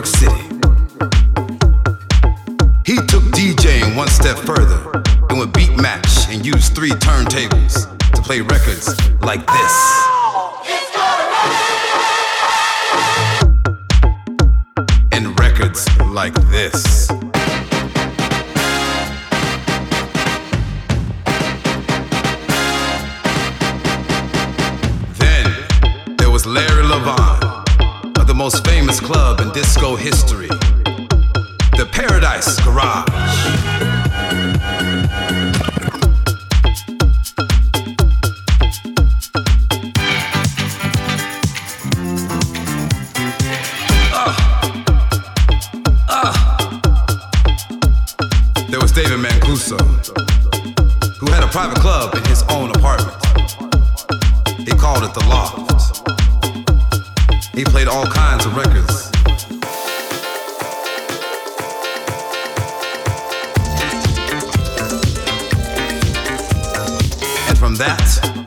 York City. He took DJing one step further and would beat match and use three turntables to play records like this. David Mancuso, who had a private club in his own apartment. He called it the Loft. He played all kinds of records. And from that,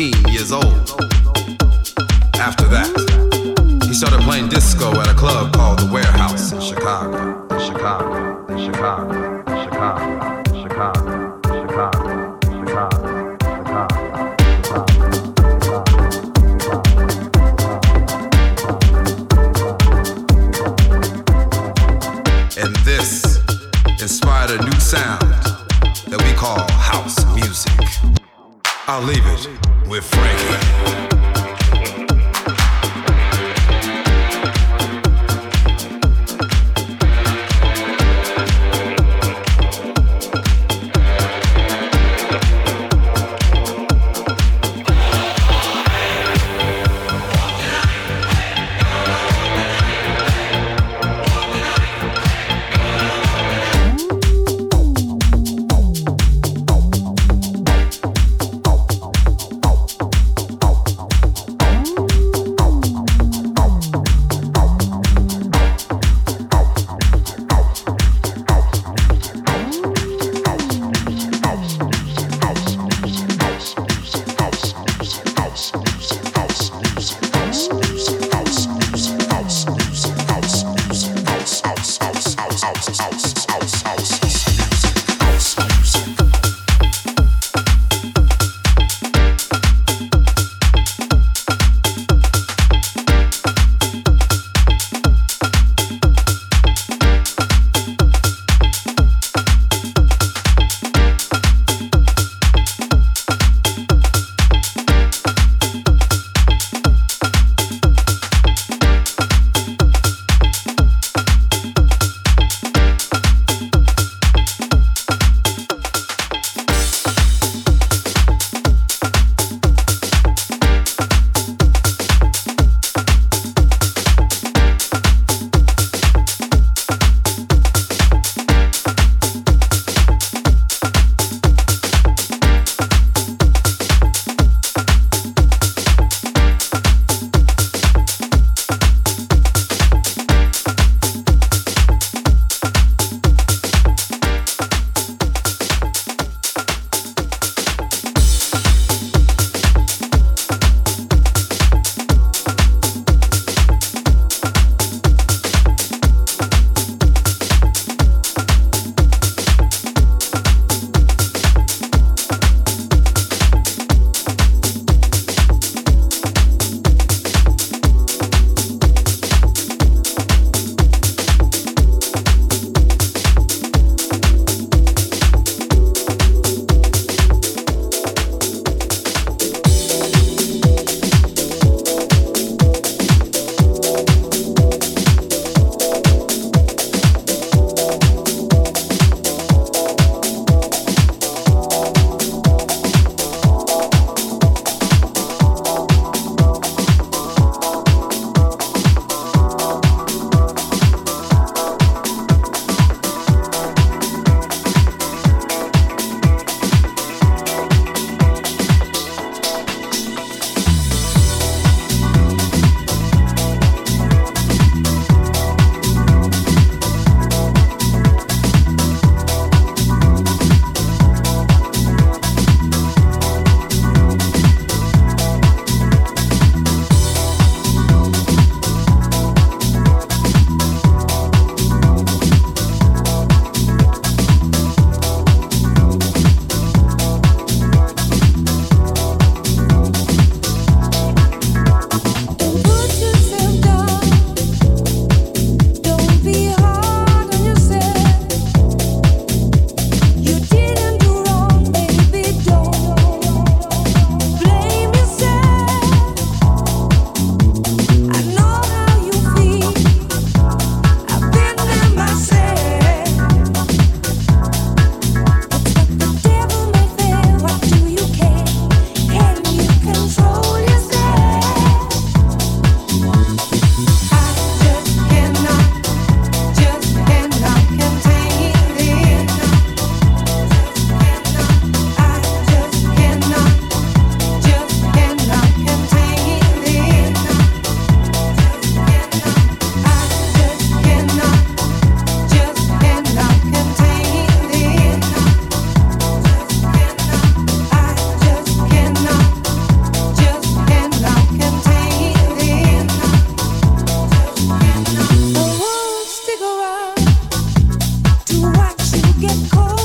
18 years old. get cold.